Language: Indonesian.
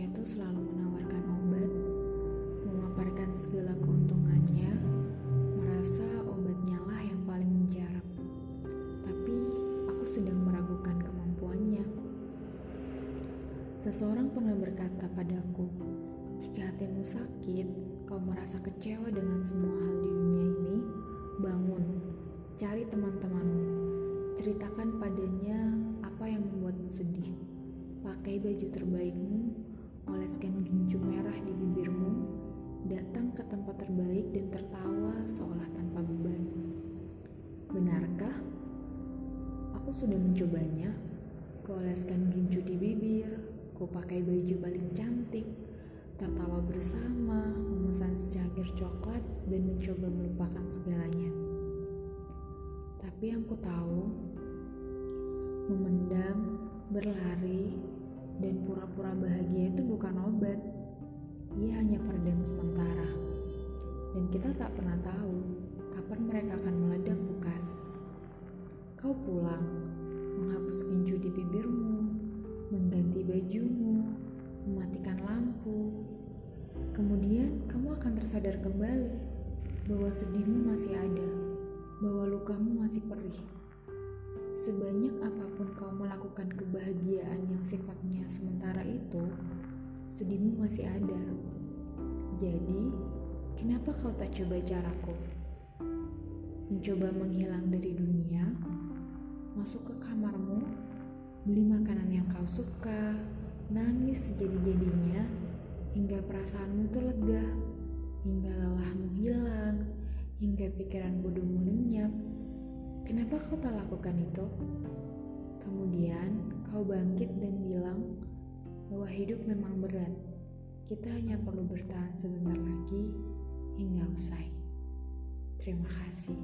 itu selalu menawarkan obat, memaparkan segala keuntungannya, merasa obatnya lah yang paling mujarab. Tapi aku sedang meragukan kemampuannya. Seseorang pernah berkata padaku, jika hatimu sakit, kau merasa kecewa dengan semua hal di dunia ini, bangun, cari teman-temanmu, ceritakan padanya apa yang membuatmu sedih. Pakai baju terbaikmu, oleskan gincu merah di bibirmu, datang ke tempat terbaik dan tertawa seolah tanpa beban. Benarkah? Aku sudah mencobanya. Kuoleskan gincu di bibir, ku pakai baju paling cantik, tertawa bersama, memesan secangkir coklat, dan mencoba melupakan segalanya. Tapi yang ku tahu, memendam, berlari, pura-pura bahagia itu bukan obat. Ia hanya peredam sementara. Dan kita tak pernah tahu kapan mereka akan meledak, bukan? Kau pulang, menghapus gincu di bibirmu, mengganti bajumu, mematikan lampu. Kemudian kamu akan tersadar kembali bahwa sedihmu masih ada, bahwa lukamu masih perih. Sebanyak apa pun kau melakukan kebahagiaan yang sifatnya sementara itu, sedihmu masih ada. Jadi, kenapa kau tak coba caraku? Mencoba menghilang dari dunia, masuk ke kamarmu, beli makanan yang kau suka, nangis sejadi-jadinya, hingga perasaanmu tuh lega, hingga lelahmu hilang, hingga pikiran bodohmu lenyap. Kenapa kau tak lakukan itu? Kemudian kau bangkit dan bilang bahwa hidup memang berat. Kita hanya perlu bertahan sebentar lagi hingga usai. Terima kasih.